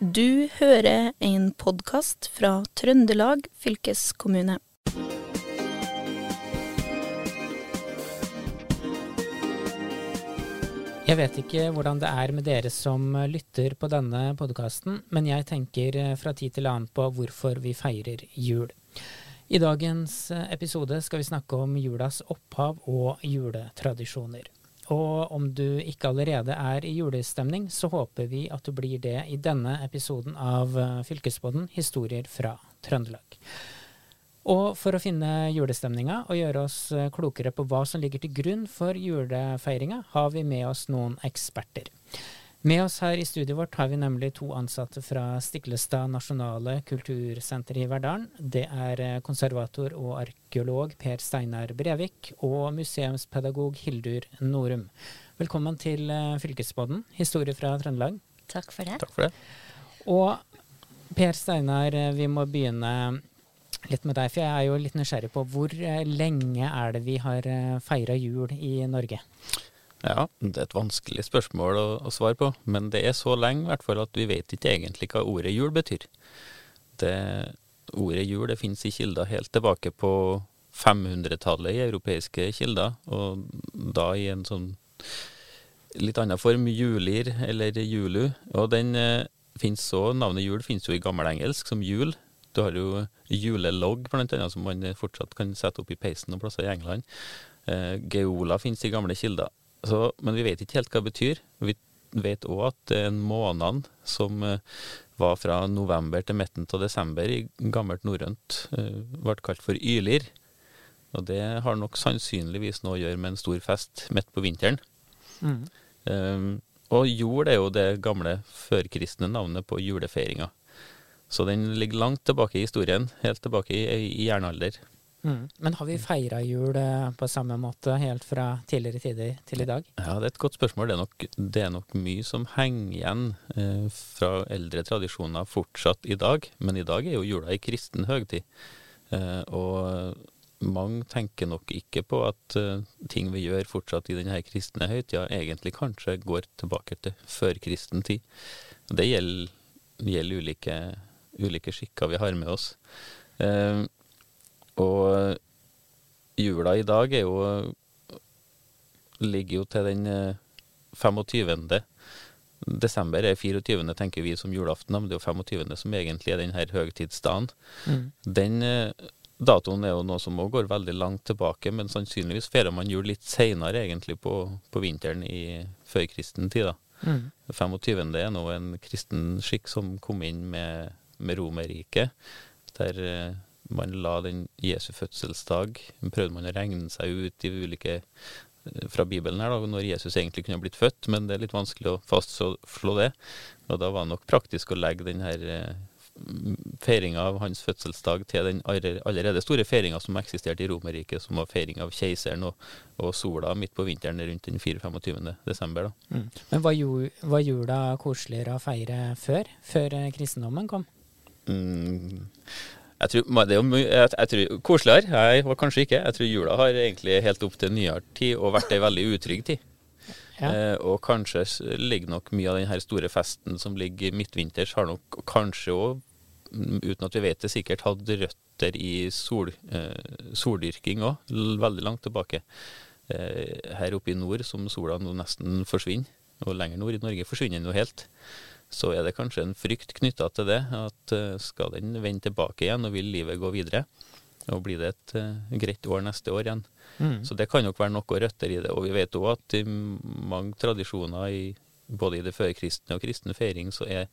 Du hører en podkast fra Trøndelag fylkeskommune. Jeg vet ikke hvordan det er med dere som lytter på denne podkasten, men jeg tenker eh, fra tid til annen på hvorfor vi feirer jul. I dagens eh, episode skal vi snakke om julas opphav og juletradisjoner. Og om du ikke allerede er i julestemning, så håper vi at du blir det i denne episoden av Fylkesboden historier fra Trøndelag. Og for å finne julestemninga og gjøre oss eh, klokere på hva som ligger til grunn for julefeiringa, har vi med oss noen eksperter. Med oss her i studioet vårt har vi nemlig to ansatte fra Stiklestad nasjonale kultursenter i Verdalen. Det er eh, konservator og arkeolog Per Steinar Brevik og museumspedagog Hildur Norum. Velkommen til Fylkesbodden, historie fra Trøndelag. Takk for det. Takk for det. Og Per Steinar, vi må begynne litt med deg, for jeg er jo litt nysgjerrig på hvor eh, lenge er det vi har eh, feira jul i Norge? Ja, det er et vanskelig spørsmål å, å, svare på, men det er så lenge i hvert fall at vi vet ikke egentlig hva ordet jul betyr. Det, ordet jul det finnes i kilder helt tilbake på 500-tallet i europeiske kilder, og da i en sånn litt annen form, julir eller julu. Og den eh, finnes så, navnet jul finnes jo i gammelengelsk som jul, du har jo julelogg, blant annet, som man fortsatt kan sette opp i peisen og plasser i England. Eh, geola finnes i gamle kilder. Så, men vi vet ikke helt hva det betyr. Vi vet òg at månedene som eh, var fra november til midten av desember i gammelt norrønt, eh, ble kalt for ylir. Og det har nok sannsynligvis noe å gjøre med en stor fest midt på vinteren. Mm. Um, og jord er jo det gamle førkristne navnet på julefeiringa. Så den ligger langt tilbake i historien, helt tilbake i, i jernalder. Mm. Men har vi feira jul eh, på samme måte helt fra tidligere tider til i dag? Ja, det er et godt spørsmål. Det er nok, det er nok mye som henger igjen eh, fra eldre tradisjoner fortsatt i dag. Men i dag er jo jula ei kristen høgtid. Eh, og mange tenker nok ikke på at eh, ting vi gjør fortsatt i denne kristne høytida, egentlig kanskje går tilbake til førkristen tid. Det gjelder, gjelder ulike ulike skikker vi har med oss. Eh, og jula i dag er jo ligger jo til den 25. Eh, Desember er 24., tenker vi som julaften, men det er jo 25. som egentlig er denne høgtidsdagen. Mm. Den eh, datoen er jo noe som òg går veldig langt tilbake, men sannsynligvis feirer man jul litt seinere, egentlig, på, på, vinteren i førkristen tid. da. Mm. 25. er nå en kristen skikk som kom inn med med Romerriket, der eh, man la den Jesu fødselsdag Prøvde man å regne seg ut i ulike eh, fra Bibelen her da, når Jesus egentlig kunne blitt født, men det er litt vanskelig å fastslå det. Og da var det nok praktisk å legge den her eh, feiringa av hans fødselsdag til den allerede store feiringa som eksisterte i Romerriket, som var feiring av keiseren og, og, sola midt på vinteren rundt den 24.-25. desember. Da. Mm. Men var, jul, var jula koseligere å feire før? Før kristendommen kom? Mm, jeg tror, det er jeg, tror, Koseligere? Jeg var kanskje ikke. Jeg tror jula har egentlig helt opp til nyere tid og vært ei veldig utrygg tid. Ja. Eh, og kanskje ligger nok mye av den store festen som ligger midtvinters, har nok kanskje òg, uten at vi vet det sikkert, hatt røtter i sol, eh, soldyrking òg, veldig langt tilbake. Eh, her oppe i nord, som sola nå nesten forsvinner, og lenger nord i Norge forsvinner den jo helt så er det kanskje en frykt knytta til det. At uh, skal den vende tilbake igjen, og vil livet gå videre? Og blir det et uh, greit år neste år igjen? Mm. Så det kan nok være noe røtter i det. Og vi vet òg at i mange tradisjoner, i, både i det førkristne og kristne feiring, så er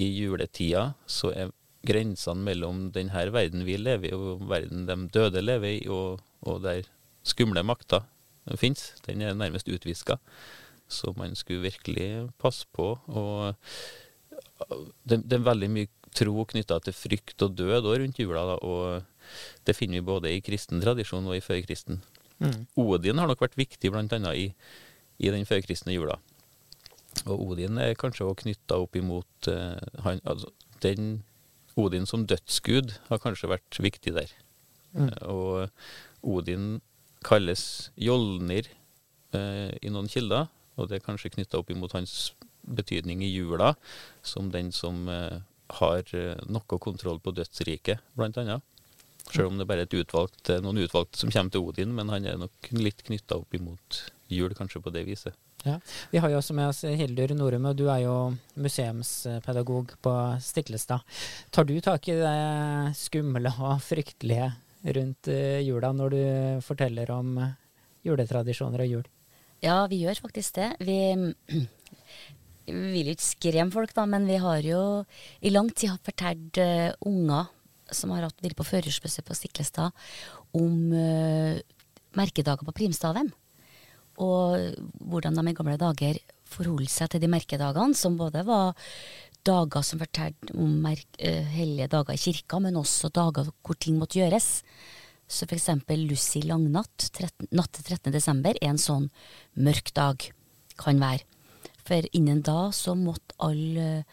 i juletida så er grensene mellom denne verden vi lever i, og verden de døde lever i, og, og der skumle makter fins, den er nærmest utviska. Så man skulle virkelig passe på. Og det, det er veldig mye tro knytta til frykt og død rundt jula. Da, og det finner vi både i kristen tradisjon og i førkristen. Mm. Odin har nok vært viktig bl.a. I, i den førkristne jula. Og Odin er kanskje også knytta opp imot uh, han, altså, den Odin som dødsgud har kanskje vært viktig der. Mm. Uh, og Odin kalles Jolnir uh, i noen kilder, og det er kanskje knytta opp imot hans betydning i jula som den som eh, har eh, noe kontroll på dødsriket, annet. Selv om det bare er utvalgt, noen utvalgte som kommer til Odin, men han er nok litt knytta opp imot jul, kanskje på det viset. Ja, Vi har jo også med oss Hildur Norum, og du er jo museumspedagog på Stiklestad. Tar du tak i det skumle og fryktelige rundt jula når du forteller om juletradisjoner og jul? Ja, vi gjør faktisk det. Vi, vi vil jo ikke skremme folk, da, men vi har jo i lang tid fortalt uh, unger som har hatt vært på førjulsbesøk på Stiklestad, om uh, merkedager på primstaven. Og hvordan de i gamle dager forholdt seg til de merkedagene, som både var dager som fortalte om uh, hellige dager i kirka, men også dager hvor ting måtte gjøres. Så for eksempel Lucy Langnatt, 13, natt til 13. desember, er en sånn mørk dag. Kan være. For innen da så måtte all,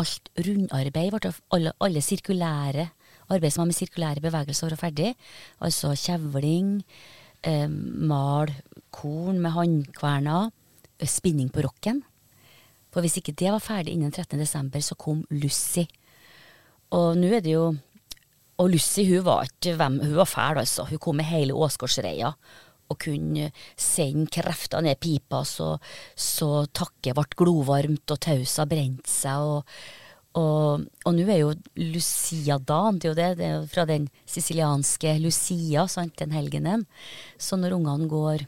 alt rundarbeid, alle, alle sirkulære arbeid som har med sirkulære bevegelser være ferdig. Altså kjevling, eh, mal korn med håndkverner, eh, spinning på rocken. For hvis ikke det var ferdig innen 13. desember, så kom Lucy. Og nå er det jo og Lucy hun var ikke hvem, hun var fæl, altså. Hun kom med hele Åsgårdsreia og kunne sende krefter ned pipa så, så takket ble glovarmt og tausa brente seg. og og, og nå er jo Lucia-dagen, det er jo det, det er fra den sicilianske Lucia, sant, den helgenen. Så når ungene går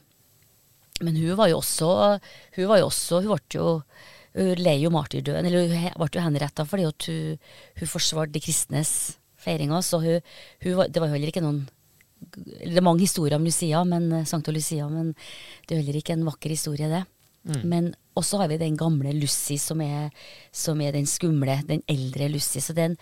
Men hun var jo også Hun var jo også Hun ble jo hun lei jo martyrdøden, eller hun ble jo henretta fordi hun, hun forsvarte de kristnes feiringa. Så hun, hun, det var heller ikke noen Det er mange historier om Lucia, men, eh, Sankta Lucia, men det er heller ikke en vakker historie, det. Mm. Men også har vi den gamle Lucy, som er, som er den skumle, den eldre Lucy. Så den,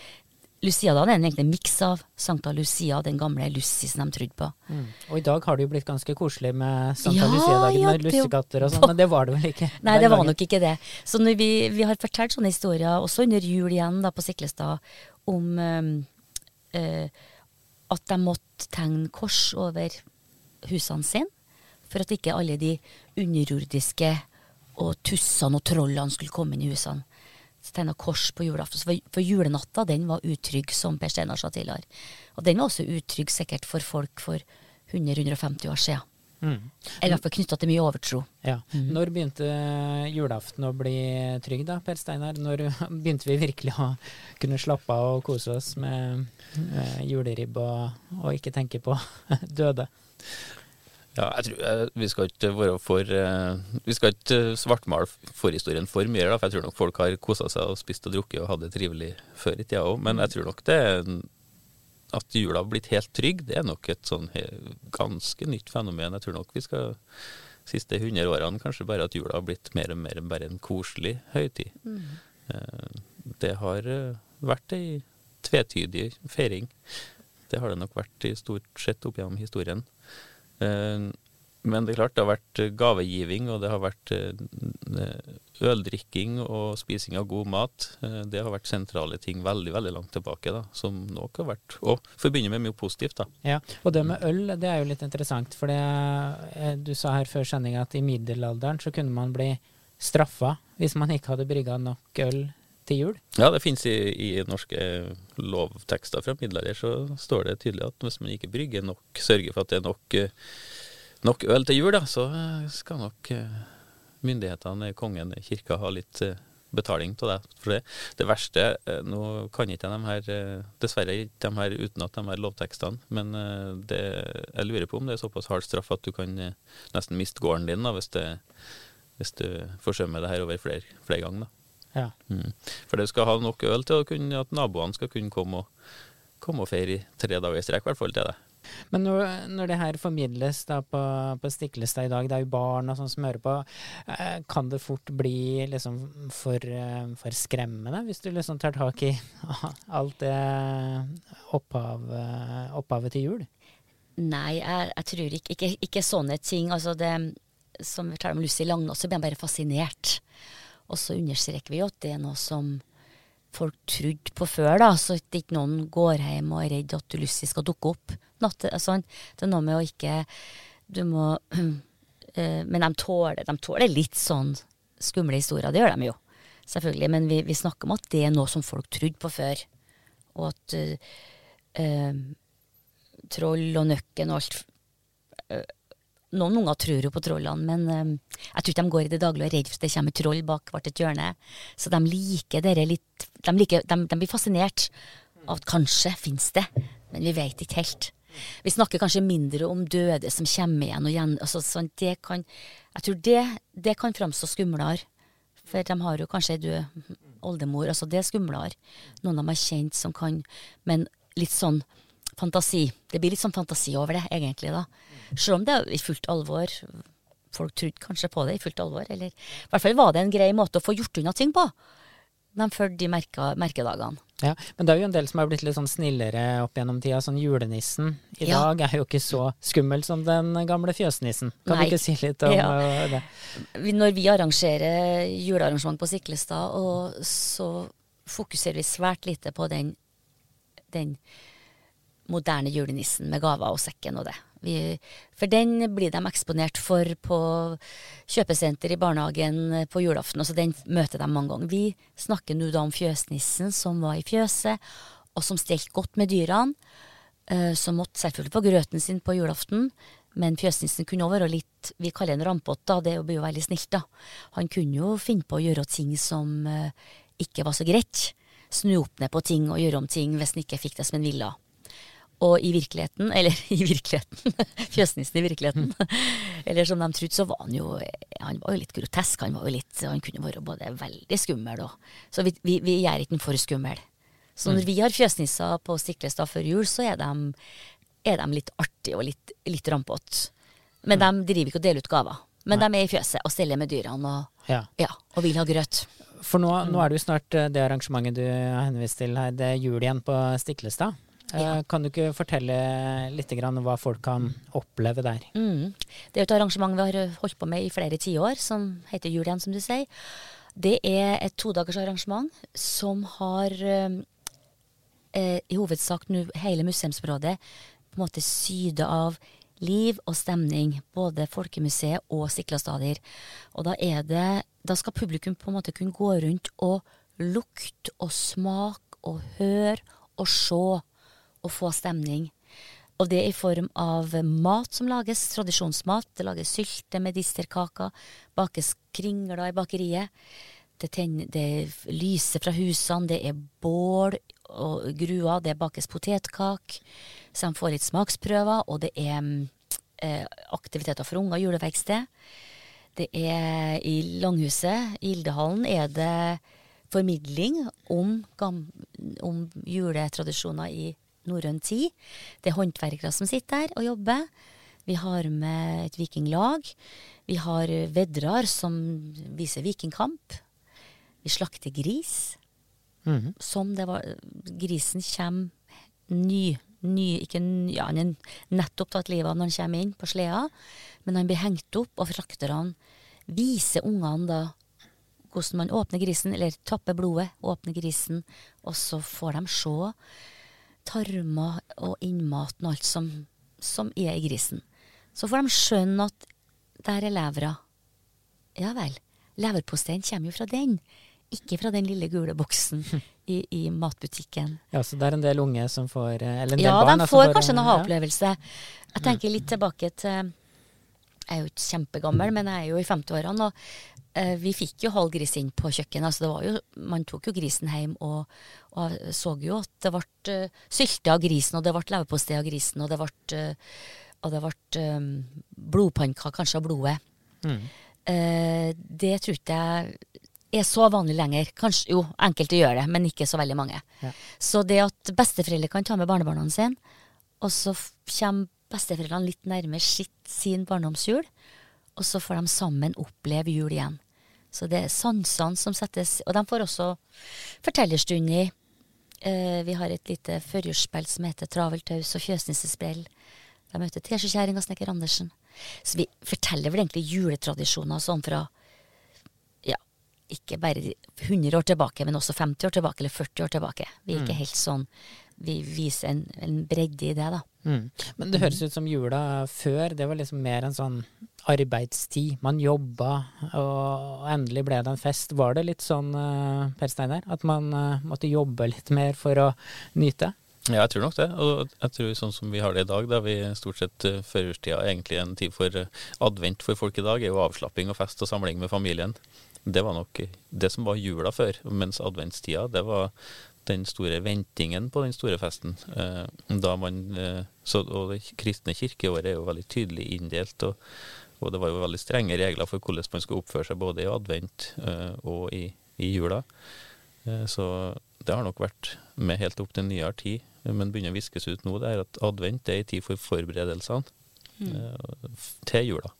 Lucia-dagen er egentlig en miks av Sankta Lucia og den gamle Lucy som de trodde på. Mm. Og i dag har det jo blitt ganske koselig med Sankta ja, Lucia-dagen ja, med lussekatter og sånn, men det var det vel ikke? Nei, det var nok ikke det. Så vi, vi, har fortalt sånne historier, også under jul igjen da på Siklestad, om um, eh, at de måtte tegne kors over husene sine, for at ikke alle de underjordiske og tussene og trollene skulle komme inn i husene. Så tegna kors på julaften. For, for, julenatta den var utrygg, som Per Steinar sa tidligere. Og den var også utrygg sikkert for folk for 100-150 år siden. Mm. Eller i hvert fall knytta til mye overtro. Ja. Mm. Når begynte julaften å bli trygg, da, Per Steinar? Når begynte vi virkelig å kunne slappe av og kose oss med, med juleribb og, og, ikke tenke på døde? Ja, jeg tror eh, Vi skal ikke være for eh, Vi skal ikke svartmale forhistorien for mye, da, for jeg tror nok folk har kosa seg og spist og drukket og hatt det trivelig før i tida òg. Men jeg tror nok det er at jula har blitt helt trygg, det er nok et sånn ganske nytt fenomen. Jeg tror nok vi skal siste 100 årene kanskje bare at jula har blitt mer og mer bare en koselig høytid. Mm. Eh, det har eh, vært ei tvetydig feiring. Det har det nok vært i stort sett opp gjennom historien. Eh, men det er klart, det har vært eh, gavegiving, og det har vært eh, øldrikking og spising av god mat. Det har vært sentrale ting veldig veldig langt tilbake, da, som nok har vært Og forbinder med mye positivt, da. Ja, Og det med øl, det er jo litt interessant. For du sa her før sending at i middelalderen så kunne man bli straffa hvis man ikke hadde brygga nok øl til jul? Ja, det finnes i, i norske lovtekster fra middelalder, så står det tydelig at hvis man ikke brygger nok, sørger for at det er nok nok øl til jul, da, så eh, skal nok eh, myndighetene, kongen, kirka ha litt eh, betaling til det. For det, det verste Nå kan ikke de her dessverre ikke de her utenat de her lovtekstene, men det, jeg lurer på om det er såpass hard straff at du kan nesten miste gården din da, hvis, det, hvis du forsømmer det her over flere, flere ganger. Ja. Mm. For det skal ha nok øl til kunne, at naboene skal kunne komme og, komme og feire i tre dager i strekk, i hvert fall til det. Men når, når, det her formidles på, på Stiklestad i dag, det er jo barn og sånn som hører på, eh, kan det fort bli liksom for, eh, for, skremmende hvis du liksom tar tak i alt det opphav, eh, opphavet til jul? Nei, jeg, jeg tror ikke, ikke, ikke, sånne ting. Altså det som vi taler om Lucy Langnås, så blir jeg bare fascinert. Og så understreker vi jo at det er noe som folk trodde på før, da, så at ikke noen går hjem og er redd at du Lucy skal dukke opp. Natt, sånn. Det er noe med å ikke Du må uh, Men de tåler, de tåler litt sånn skumle historier, det gjør de jo. selvfølgelig. Men vi, vi, snakker om at det er noe som folk trodde på før. Og at uh, troll og nøkken og alt Noen unger tror jo på trollene, men jeg tror ikke de går i det daglige og er redd for at det kommer troll bak hvert et hjørne. Så de liker dere litt de, liker, de, de blir fascinert av at kanskje finnes det, men vi vet ikke helt. Vi snakker kanskje mindre om døde som kommer igjen og igjen. Altså, sånn, det kan, jeg tror det, det kan framstå skumlere for de har jo kanskje ei død oldemor. Altså det er skumlere. Noen de har kjent som kan Men litt sånn fantasi. Det blir litt sånn fantasi over det, egentlig, da. Selv om det er i fullt alvor. Folk trodde kanskje på det i fullt alvor. Eller i hvert fall var det en grei måte å få gjort unna ting på de fulgte de merka, merkedagene. Ja, Men det er jo en del som har blitt litt sånn snillere opp gjennom tida. Sånn julenissen i ja. dag er jo ikke så skummel som den gamle fjøsnissen. Kan Nei. du ikke si litt om ja. det? Når vi arrangerer julearrangement på Siklestad, så fokuserer vi svært lite på den, den moderne julenissen med gaver og sekken og det. Vi, for den blir de eksponert for på kjøpesenter i barnehagen på julaften. Altså den møter de mange ganger. Vi snakker nå da om fjøsnissen som var i fjøset, og som stelte godt med dyrene. Uh, som måtte selvfølgelig få grøten sin på julaften. Men fjøsnissen kunne òg være litt Vi kaller en rampott, da. Det blir jo veldig snilt, da. Han kunne jo finne på å gjøre ting som uh, ikke var så greit. Snu opp ned på ting og gjøre om ting hvis han ikke fikk det som han ville. Og i virkeligheten, eller i virkeligheten, fjøsnissen i virkeligheten, eller som de trodde, så var han jo han var jo litt grotesk. Han var jo litt, han kunne vært både veldig skummel og Så vi, vi, vi gjør ikke den for skummel. Så når mm. vi har fjøsnisser på Stiklestad før jul, så er de, er de litt artige og litt, litt rampete. Men mm. de driver ikke og deler ut gaver. Men Nei. de er i fjøset og steller med dyrene og, ja. Ja, og vil ha grøt. For nå, nå, er det jo snart eh, det arrangementet du har henvist til her, det er jul igjen på Stiklestad. Ja. Eh, kan du ikke fortelle litt om hva folk kan oppleve der? Mm. Det er et arrangement vi har holdt på med i flere tiår, som heter Jul igjen, som du sier. Det er et todagers arrangement som har eh, eh i hovedsak nu hele museumsområdet på en måte syde av liv og stemning. Både Folkemuseet og Stiklastadier. Og da er det Da skal publikum på en måte kunne gå rundt og lukte og smake og høre og se å få stemning. Og det er i form av mat som lages, tradisjonsmat. Det lages sylte, medisterkaker, bakes kringler i bakeriet. Det, tenner, det lyser fra husene, det er bål og gruer, det bakes potetkake. Så de får litt smaksprøver, og det er eh, aktiviteter for unger, juleverksted. Det er i Langhuset, i Gildehallen, er det formidling om, om juletradisjoner i norrøn tid. Det er håndverkere som sitter der og jobber. Vi har med et vikinglag. Vi har veddrar som viser vikingkamp. Vi slakter gris. Mm -hmm. Som det var Grisen kommer ny, ny ikke, ja, Han er nettopp tatt livet av når han kommer inn på sleda, men han blir hengt opp, og frakterne viser ungene da hvordan man åpner grisen, eller tapper blodet, åpner grisen, og så får de se tarmer og innmaten og alt som, som, er i grisen. Så får de skjønne at der er levra. Ja vel. Leverposteien kommer jo fra den, ikke fra den lille gule boksen i, i, matbutikken. Ja, Så det er en del unge som får Eller en del ja, barn? Ja, de får kanskje en aha-opplevelse. Jeg tenker litt tilbake til Jeg er jo ikke kjempegammel, men jeg er jo i 50-årene. Og Eh, vi fikk jo halv gris inn på kjøkkenet. Altså det var jo, man tok jo grisen hjem og, og så jo at det ble uh, sylte av grisen, og det ble leverpostei av grisen, og det ble, uh, og det ble um, blodpannekaker kanskje av blodet. Mm. Uh, det tror ikke jeg er så vanlig lenger. Kanskje, jo, enkelte gjør det, men ikke så veldig mange. Ja. Så det at besteforeldre kan ta med barnebarna sine, og så kommer besteforeldrene litt nærmere sitt, sin barndomsjul, og så får de sammen oppleve jul igjen. Så det er sansene som settes Og de får også fortellerstunder. Eh, vi har et lite førjulsspill som heter Traveltaus og Fjøsnissesprell. De møter Teskjekjerring og Snekker Andersen. Så vi forteller vel egentlig juletradisjoner sånn fra ja, ikke bare 100 år tilbake, men også 50 år tilbake eller 40 år tilbake. Vi er ikke mm. helt sånn Vi viser en, en bredde i det, da. Mm. Men det høres ut som jula før, det var liksom mer en sånn arbeidstid. Man jobba, og endelig ble det en fest. Var det litt sånn, eh, Per Steinar, at man eh, måtte jobbe litt mer for å nyte? Ja, jeg tror nok det. Og jeg tror sånn som vi har det i dag, da vi stort sett uh, førjulstida egentlig en tid for advent for folk i dag, er jo avslapping og fest og samling med familien. Det var nok det som var jula før, mens adventstida, det var den store ventingen på den store festen. Da man, så, og det kristne kirkeåret er jo veldig tydelig inndelt, og, og, det var jo veldig strenge regler for hvordan man skulle oppføre seg både i advent og i, i jula. så det har nok vært med helt opp til nyere tid men begynner å viskes ut nå, det er at advent er en tid for forberedelsene mm. Eh, til jula.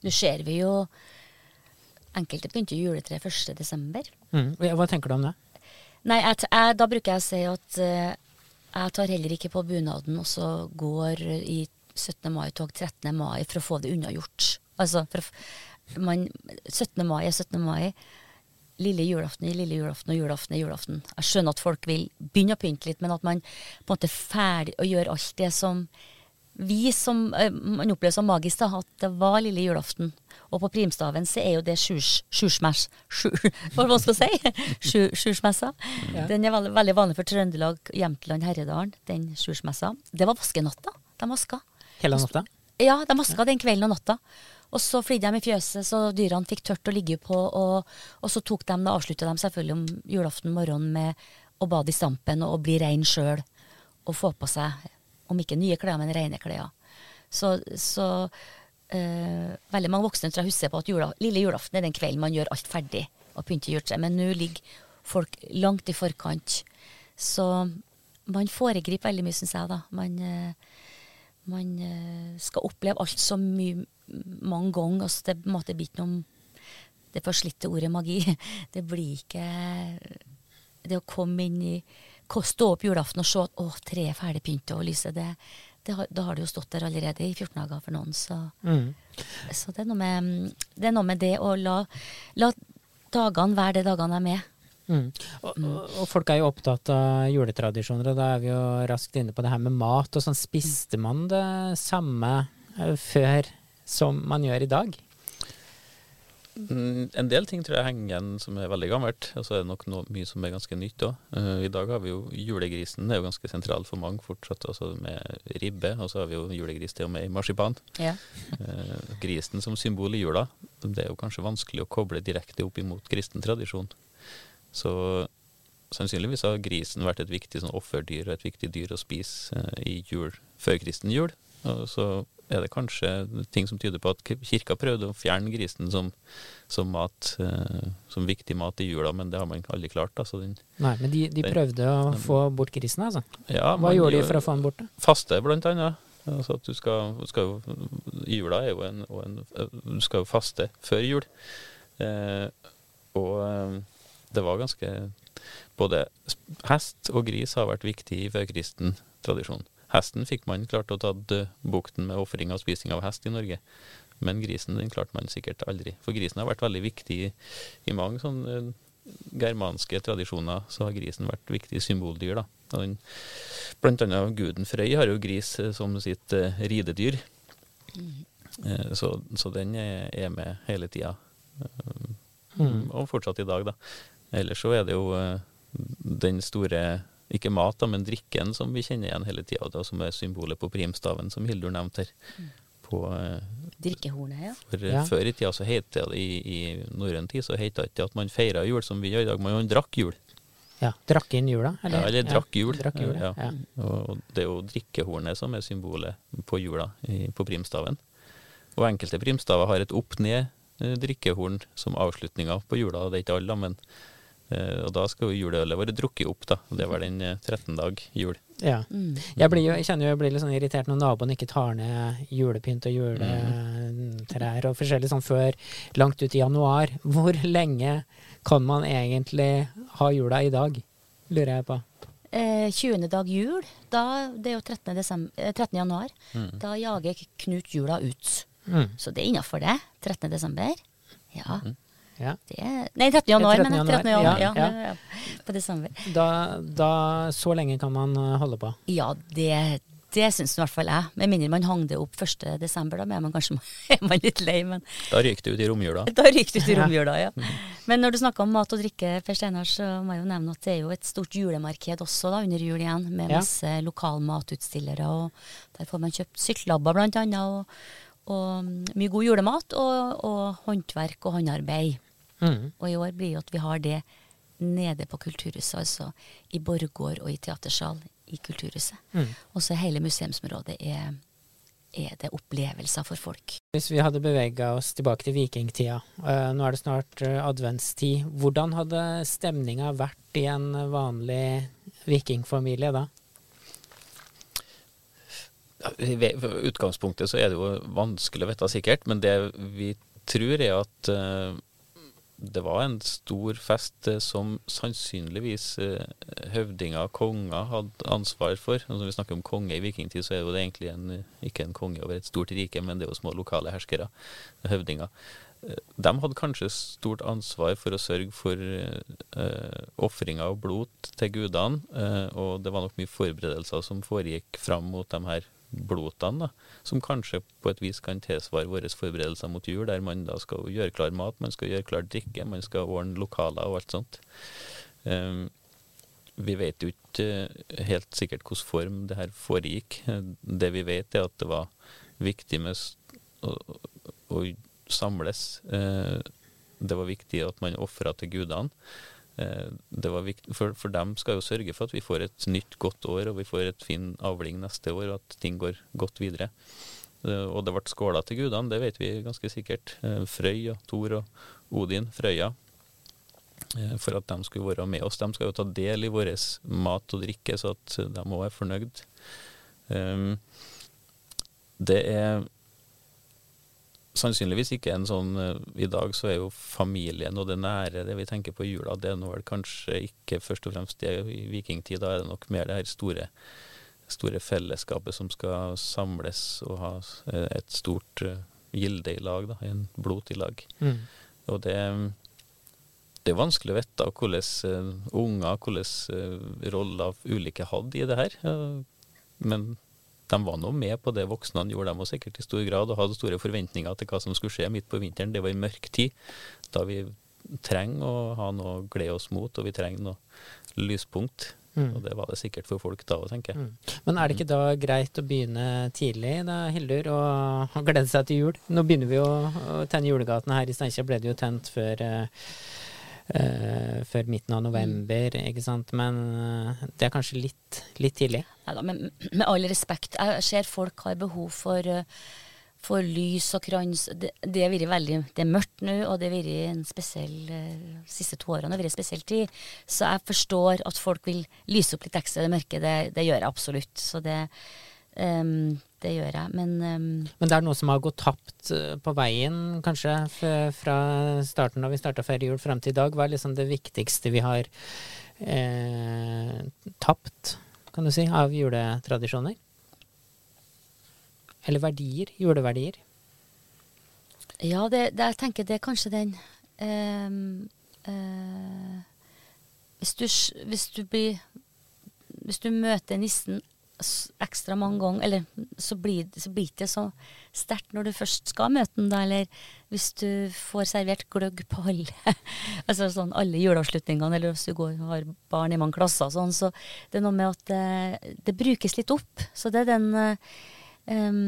Nå ser vi jo Enkelte begynte juletre 1.12. Mm. Hva tenker du om det? Nei, jeg, jeg, Da bruker jeg å si at uh, jeg tar heller ikke på bunaden og så går i 17. mai-tog 13. mai for å få det unnagjort. Altså, man, 17. mai er 17. mai lille julaften i lille julaften og julaften i julaften. Jeg skjønner at folk vil begynne å pynte litt, men at man på en måte er ferdig å gjøre alt det som vi som uh, man opplever som magisk, da, at det var lille julaften. Og på primstaven så er jo det sjursmæsj... Hva skal man si? Sjursmessa. Ja. Den er veldig, veldig, vanlig for Trøndelag, Jämtland, Herredalen. Den sjursmessa. Det var vaskenatta. De vaska. Hele natta? Ja, de vaska den kvelden og natta. Og så flydde de i fjøset så dyrene fikk tørt å ligge på, og, og så tok de, da avslutta de selvfølgelig om julaften morgenen med å bade i stampen og, bli rein sjøl. Og få på seg, om ikke nye klær, men rene klær. Så, så øh, veldig mange voksne tror jeg husker på at jula, lille julaften er den kvelden man gjør alt ferdig og pynter juletreet. Men nå ligger folk langt i forkant. Så man foregriper veldig mye, syns jeg. da. Man, øh, man øh, skal oppleve alt så mye mange ganger. Altså det på en måte blir ikke noe Det forslitte ordet magi. Det blir ikke Det å komme inn i Stå opp julaften og se at å, treet er ferdig pynta og lyset, det, det har, da har det jo stått der allerede i 14 dager for noen. Så, mm. så det, er med, det, er noe med, det å la, la dagene være de dagene de er med. Mm. Og, og, og, folk er jo opptatt av juletradisjoner, og da er vi jo raskt inne på det her med mat. og sånn Spiste man det samme eh, før som man gjør i dag? Mm, en del ting tror jeg henger igjen som er veldig gammelt, og så er det nok noe, mye som er ganske nytt òg. Uh, eh, I dag har vi jo julegrisen, det er jo ganske sentralt for mange fortsatt, altså med ribbe. Og så har vi jo julegris til og med i marsipan. Ja. Uh, grisen som symbol i jula, det er jo kanskje vanskelig å koble direkte opp imot kristen tradisjon. Så sannsynligvis har grisen vært et viktig sånn offerdyr og et viktig dyr å spise uh, i jul, førkristen jul. Og så er det kanskje ting som tyder på at kirka prøvde å fjerne grisen som, som mat, eh, som viktig mat i jula, men det har man aldri klart. Altså den, Nei, Men de, de prøvde den, å få bort grisen, altså? Ja, Hva gjorde de for å få den bort? Faste, blant annet. Altså at du skal, skal jo, Jula er jo en, en, Du skal jo faste før jul. Eh, og eh, det var ganske Både hest og gris har vært viktig i førkristen tradisjon. Hesten fikk man klart å ta bukten med ofring og spising av hest i Norge. Men grisen den klarte man sikkert aldri. For grisen har vært veldig viktig i, i mange sånne eh, germanske tradisjoner. Så har grisen vært viktig symboldyr. da. Den, blant annet guden Frøy har jo gris eh, som sitt uh, ridedyr. Uh, så, så, den er, er med hele tida. Uh, mm. Og fortsatt i dag, da. Ellers så er det jo den store ikke mat, da, men drikken som vi kjenner igjen hele tida, som er symbolet på primstaven, som Hildur nevnte her. Mm. På, eh, Drikkehornet, ja. For eh, ja. Før i tida så het det i, i norrøn tid så het det ikke at man feira jul som vi gjør i dag, man drakk jul. Ja, Drakk inn jula? Eller, ja, eller drakk jul. Ja, drakk jul ja. ja. Og det er jo drikkehornet som er symbolet på jula i, på primstaven. Og enkelte primstaver har et opp-ned eh, drikkehorn som avslutninga på jula. Det er ikke alle, men Eh, og da skal jo juleølet være drukket opp, da. Det var den 13 eh, dag jul. Ja. Mm. Jeg, blir jo, jeg kjenner jo jeg blir litt sånn irritert når naboen ikke tar ned julepynt og juletrær og forskjellig sånn før langt ut i januar. Hvor lenge kan man egentlig ha jula i dag, lurer jeg på. Eh, 20. dag jul, da, det er jo 13. Desember, 13. Eh, januar. Mm. Da jager Knut jula ut. Mm. Så det er innafor det. 13. desember. Ja. Mm. Ja. Det, nei, 13. januar, men 13. januar, ja, ja, ja, På desember. Da, da, Så lenge kan man eh, holde på? Ja, det, Det syns i hvert fall jeg. Med mindre man hang det opp 1.12., da er man kanskje er man litt lei. Men da ryker det ut i romjula. Da ryker det ut i romjula, ja. Men når du snakker om mat og drikke, Per Steinar, så må jeg jo nevne at det er jo et stort julemarked også da, under jul igjen, med ja. masse lokalmatutstillere. og Der får man kjøpt syltelabber blant annet, og, og mye god julemat, og, og håndverk og håndarbeid. Mm. Og i år blir jo at vi har det nede på Kulturhuset, altså i Borgård og i Teatersal i Kulturhuset. Mm. Og så hele museumsområdet er, er, det opplevelser for folk. Hvis vi hadde bevega oss tilbake til vikingtida, uh, nå er det snart uh, adventstid, hvordan hadde stemninga vært i en vanlig vikingfamilie da? I utgangspunktet så er det jo vanskelig å vite sikkert, men det vi tror er at uh, det var en stor fest eh, som sannsynligvis eh, høvdinger og konger hadde ansvar for. Når vi snakker om konge i vikingtid, så er det egentlig en, ikke en konge over et stort rike, men det er jo små lokale herskere, høvdinger. Eh, de hadde kanskje stort ansvar for å sørge for uh, ofringer og blot til gudene, uh, og det var nok mye forberedelser som foregikk fram mot de her blotene, da, som kanskje på et vis kan tilsvare våre forberedelser mot jul, der man da skal gjøre klar mat, man skal gjøre klar drikke, man skal ordne lokaler og alt sånt. Um, vi vet jo ikke eh, helt sikkert hvilken form det her foregikk. Det vi vet, er at det var viktig med å, å samles. Uh, det var viktig at man ofra til gudene. Eh, for, for dem skal jo sørge for at vi får et nytt, godt år, og vi får et fin avling neste år, og at ting går godt videre. Eh, og det ble skåla til gudene, det vet vi ganske sikkert. Eh, Frøy og Thor og Odin, Frøya, for at de skulle være med oss. De skal jo ta del i vår mat og drikke, så at de òg er fornøyd. Det er sannsynligvis ikke en sånn eh, I dag så er jo familien og det nære, det vi tenker på i jula, det er nå vel kanskje ikke først og fremst det i vikingtid. Da er det nok mer det her store, store fellesskapet som skal samles og ha eh, et stort uh, gilde i lag, da, en blot i lag. Mm. Og det, det er vanskelig å vite hvordan unger, uh, roller ulike hadde i det her. men de var nå med på det voksne gjorde, de var sikkert i stor grad, og hadde store forventninger til hva som skulle skje midt på vinteren. Det var en mørk tid, da vi trenger å ha noe å glede oss mot, og vi trenger noe lyspunkt. Mm. Og det var det sikkert for folk da òg, tenker jeg. Mm. Men er det ikke da greit å begynne tidlig, da, Hildur, og glede seg til jul? Nå begynner vi jo å tenne julegatene her i Steinkjer, ble det jo tent før uh, uh, før midten av november, ikke sant. Men uh, det er kanskje litt, litt tidlig? Neida, men med all respekt, jeg ser folk har behov for, uh, for lys og krans. Det, det, er veldig, det er mørkt nå, og det har vært en spesiell siste to årene har spesiell tid. Så jeg forstår at folk vil lyse opp litt ekstra det mørke. Det, det gjør jeg absolutt. Så det um, det gjør jeg, men um, Men det er noe som har gått tapt eh, på veien, kanskje, fra starten da vi starta ferie jul frem til i dag? Hva er liksom det viktigste vi har eh, tapt, kan du si, av juletradisjoner? Eller verdier? Juleverdier? Ja, det, det, jeg tenker det er kanskje den um, uh, hvis, du, hvis du blir Hvis du møter nissen ekstra mange ganger, eller så blir, så blir det så sterkt når du først skal møte den, da, eller hvis du får servert gløgg på alle altså sånn alle juleavslutningene, eller hvis du går, har barn i mange klasser sånn, så det er noe med at det, det brukes litt opp. Så det er den um,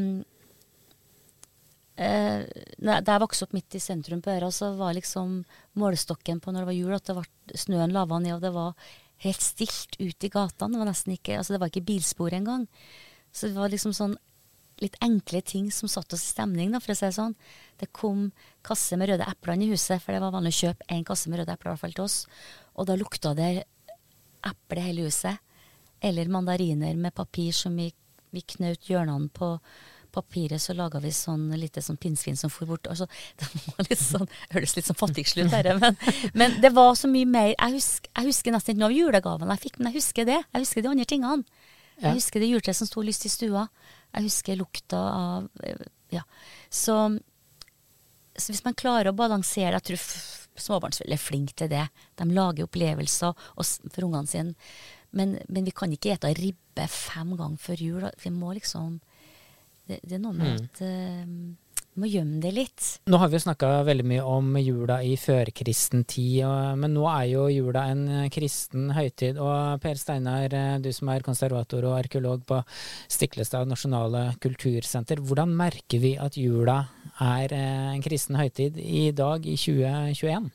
uh, Da jeg vokste opp midt i sentrum på Øra, så var liksom målestokken på når det var jul, at det var, snøen lava ned, og det var helt stilt ut i gatene. Det var nesten ikke, altså det var ikke bilspor engang. Så det var liksom sånn litt enkle ting som satte oss i stemning, da, for å si det sånn. Det kom kasse med røde epler i huset, for det var vanlig å kjøpe én kasse med røde epler, hvert fall til oss. Og da lukta det eple hele huset. Eller mandariner med papir som vi, vi knaut hjørnene på papiret så laga vi sånn lite sånn pinnsvin som for bort. Altså, det var litt sånn, Høres litt sånn fattigslutt ut, men, men det var så mye mer. Jeg husker, jeg husker nesten ikke noe av julegavene jeg fikk, men jeg husker det. Jeg husker de andre tingene. Jeg husker det juletreet som sto lyst i stua. Jeg husker lukta av Ja. Så, så hvis man klarer å balansere Jeg tror småbarnsforeldre er flinke til det. De lager opplevelser for ungene sine Men, men vi kan ikke ete ribbe fem ganger før jul. Vi må liksom Det, det er noe med Mm. at eh, vi må gjemme det litt. Nå har vi jo snakka veldig mye om jula i førkristen tid, men nå er jo jula en eh, kristen høytid. Og Per Steinar, eh, du som er konservator og arkeolog på Stiklestad nasjonale kultursenter, hvordan merker vi at jula er en kristen høytid i dag, i 2021?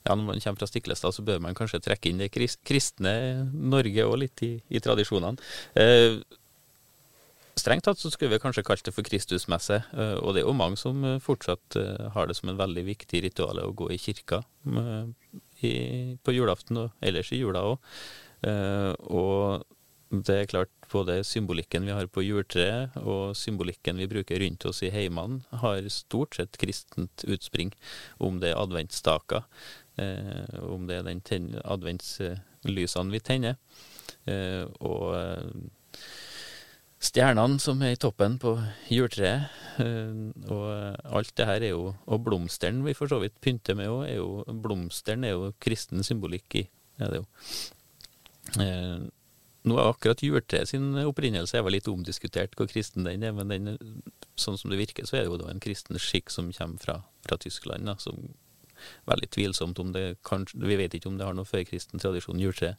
Ja, Når man kommer fra Stiklestad, så bør man kanskje trekke inn det kristne Norge og litt i, i tradisjonene. Eh, strengt tatt så skulle vi kanskje kalt det for Kristusmesse, eh, og det er jo mange som eh, fortsatt eh, har det som en veldig viktig ritual å gå i kirka på julaften og ellers i jula òg. og det er klart, både symbolikken vi har på juletreet og symbolikken vi bruker rundt oss i heimene, har stort sett kristent utspring. Om det er adventsstaker, om det er den adventslysene vi tenner, og stjernene som er i toppen på juletreet. eh, og alt det her er jo Og blomsteren vi for så vidt pynter med òg, er jo Blomsteren er jo kristen symbolikk i. Er det jo. Eh, nå er akkurat juletreet sin opprinnelse er vel litt omdiskutert hvor kristen den er, men den, sånn som det virker, så er det jo da en kristen skikk som kommer fra, fra Tyskland. Da, som Veldig tvilsomt om det kanskje Vi vet ikke om det har noe førkristen tradisjon, juletre.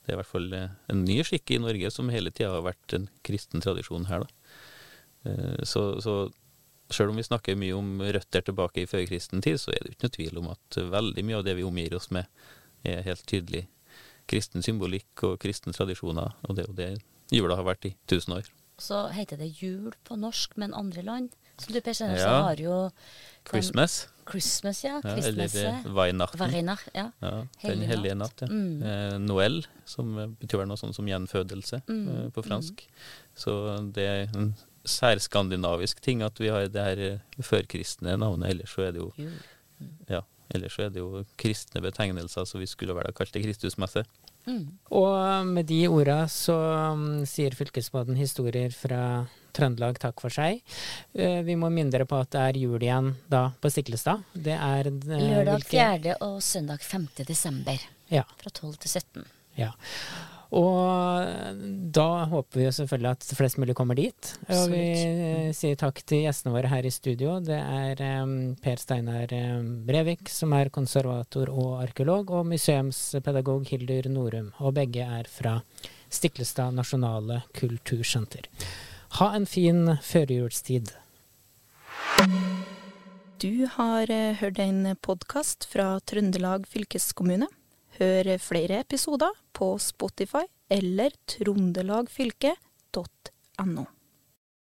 Det er i hvert fall eh, en ny skikk i Norge som hele tida har vært en kristen tradisjon her, da. Eh, Så, så sjøl om vi snakker mye om røtter tilbake i førkristen tid, så er det jo ikke noe tvil om at veldig mye av det vi omgir oss med, er helt tydelig kristen symbolikk og kristne tradisjoner, og det er jo det jula har vært i tusen år. Så heter det jul på norsk, men andre land Som du Per Steinar Ja. så har jo den- Christmas, Christmas, ja. ja, Christmesse. eller Weihnachten. Ja. Ja, Den Hellige natt. natt. ja. Mm. Eh, Noël, som eh, betyr noe sånn som gjenfødelse Mm, eh, på fransk. Så det er en særskandinavisk ting at vi har det her eh, førkristne navnet. Ellers så er det jo ja, ellers så er det jo kristne betegnelser, så vi skulle vel ha kalt det Kristusmesse. Mm. Og med de orda så um, sier fylkesmannen historier fra Trøndelag takk for seg. Eh, vi må minne dere på at det er jul igjen da på Stiklestad. Det er eh, Lørdag hvilke- 4. og søndag 5. desember. Ja. Fra 12 til 17. Ja. Og da håper vi jo selvfølgelig at flest mulig kommer dit. Og vi eh, sier takk til gjestene våre her i studio. Det er um, Per Steinar Brevik, som er konservator og arkeolog, og museumspedagog Hildur Norum. Og begge er fra Stiklestad nasjonale kultursenter. Ha en fin førjulstid. Du har eh, hørt en podkast fra Trøndelag fylkeskommune. Hør flere episoder på Spotify eller trondelagfylket.no.